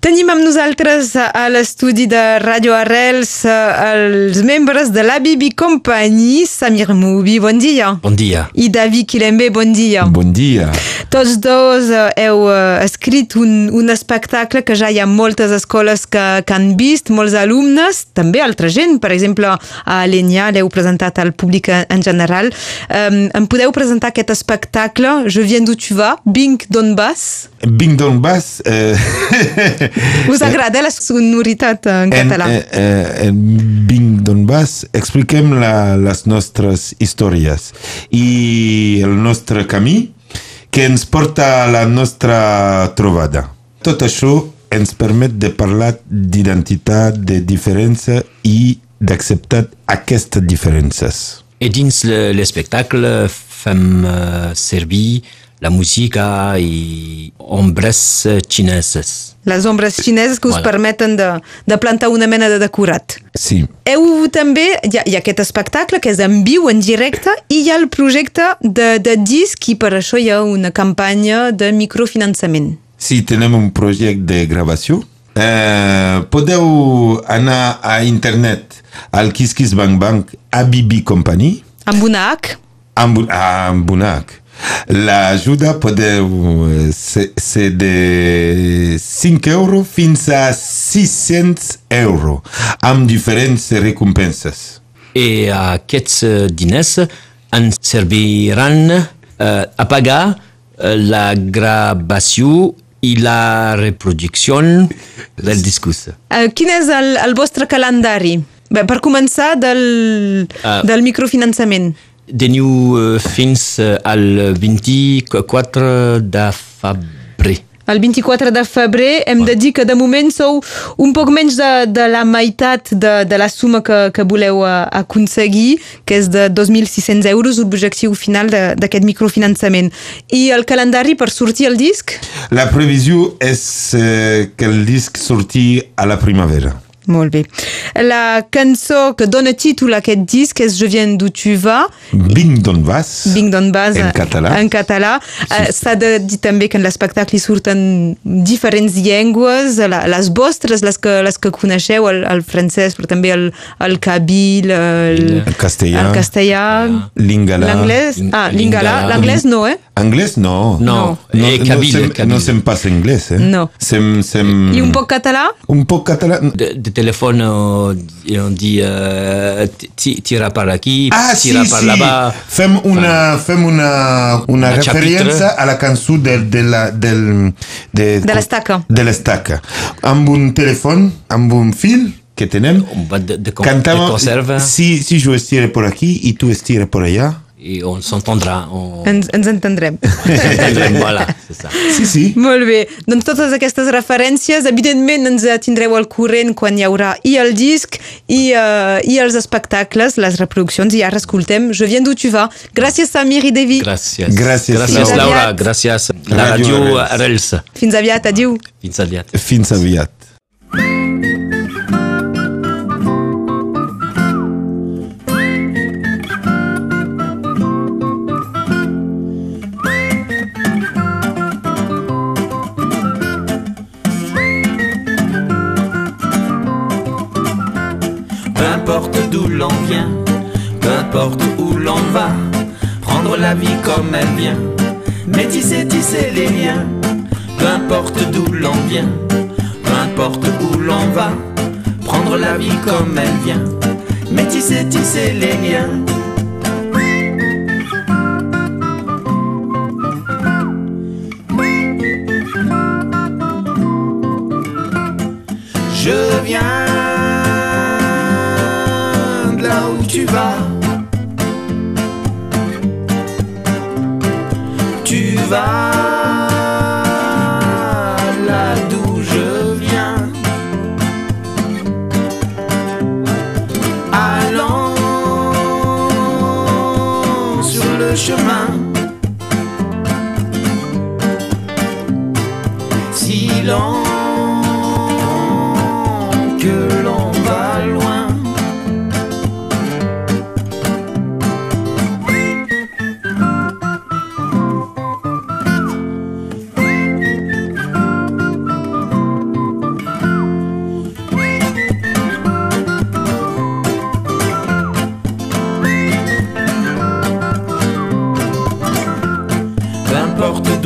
Tenim amb nosaltres a l'estudi de Radio Arrels els membres de la Bibi Company, Samir Moubi, bon dia. Bon dia. I David Quilembe, bon dia. Bon dia. Tots dos uh, heu escrit un, un espectacle que ja hi ha moltes escoles que, que han vist, molts alumnes, també altra gent, per exemple, a Alenya l'heu presentat al públic en general. Um, em podeu presentar aquest espectacle, Je viens d'où tu vas, Bing Donbass? Bing Donbass... Eh... Us agrada la sonoritat en, en català? En, eh, en Bing Donbass expliquem la, les nostres històries i el nostre camí que ens porta a la nostra trobada. Tot això ens permet de parlar d'identitat, de diferència i d'acceptar aquestes diferències. I dins l'espectacle fem uh, servir la música i ombres xineses. Les ombres xineses que us voilà. permeten de, de plantar una mena de decorat. Sí. Heu també, hi ha, hi ha aquest espectacle que és en viu, en directe, i hi ha el projecte de, de disc i per això hi ha una campanya de microfinançament. Sí, tenim un projecte de gravació. Eh, podeu anar a internet al Kiss Kiss Bang Bang ABB Company. Amb una H? Amb, amb una H. L'ajuda podeu ser de 5 euros fins a 600 euros, amb diferents recompenses. I aquests diners ens serviran a pagar la gravació i la reproducció del discurs. Uh, quin és el, el vostre calendari? Bé, per començar, del, uh, del microfinançament teniu uh, fins uh, al 24 de febrer. El 24 de febrer hem de dir que de moment sou un poc menys de, de la meitat de, de la suma que, que voleu uh, aconseguir, que és de 2.600 euros, l'objectiu final d'aquest microfinançament. I el calendari per sortir el disc? La previsió és que el disc sorti a la primavera. Molt bé. La cançó que dona títol a aquest disc és Je viens d'où tu vas. Bing d'on vas. Bing d'on vas. En català. En català. Sí. Uh, S'ha de dir també que en l'espectacle surten diferents llengües, la, les vostres, les que, les que coneixeu, el, el francès, però també el, el kabil, el, el castellà, el castellà. L'anglès? Ah. L'anglès no, eh? Anglès no. No. No, no, eh, kabil, no, sem, kabil. no sem pas anglès, eh? No. Sem, sem... I un poc català? Un poc català. De, de téléphone, on dit uh, tira par aquí, ah, tira sí, par sí. là-bas. Fem una, fem una, una Un referència a la cançó de, de la, del, de, De l'estaca. De l'estaca. Amb un telèfon, amb un fil que tenem, de, de, con, cantava, de conserve si, si jo estire por aquí i tu estires por allà, i on s'entendrà. On... Ens, ens entendrem. voilà, c'est ça. Sí, sí. Molt bé. Doncs totes aquestes referències, evidentment ens tindreu al corrent quan hi haurà i el disc i, uh, i els espectacles, les reproduccions, i ara escoltem Je viens d'où tu vas. Gràcies, Samir i Devi. Gràcies. Gràcies, Gràcies Laura. Gràcies la Radio ràdio. Arrels. Fins aviat, adiu. Fins aviat. Fins aviat. Importe d'où l'on vient, peu importe où l'on va, prendre la vie comme elle vient, métisser, tisser les liens. Peu importe d'où l'on vient, peu importe où l'on va, prendre la vie comme elle vient, métisser, tisser les liens. Je viens Tu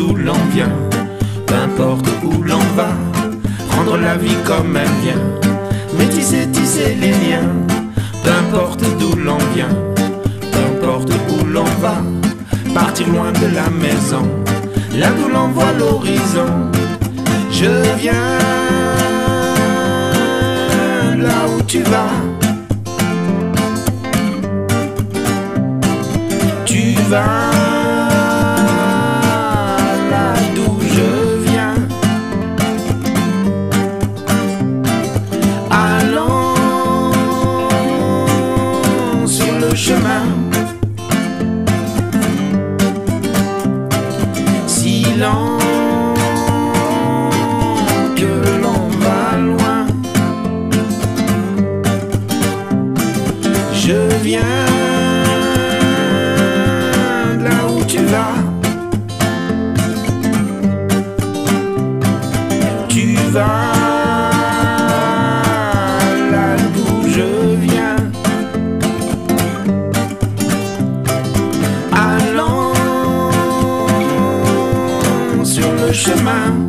d'où l'on vient, qu'importe où l'on va, rendre la vie comme elle vient, métisser, tisser les liens, importe d'où l'on vient, importe où l'on va, partir loin de la maison, là d'où l'on voit l'horizon, je viens. Que l'on va loin. Je viens de là où tu vas. Chemin.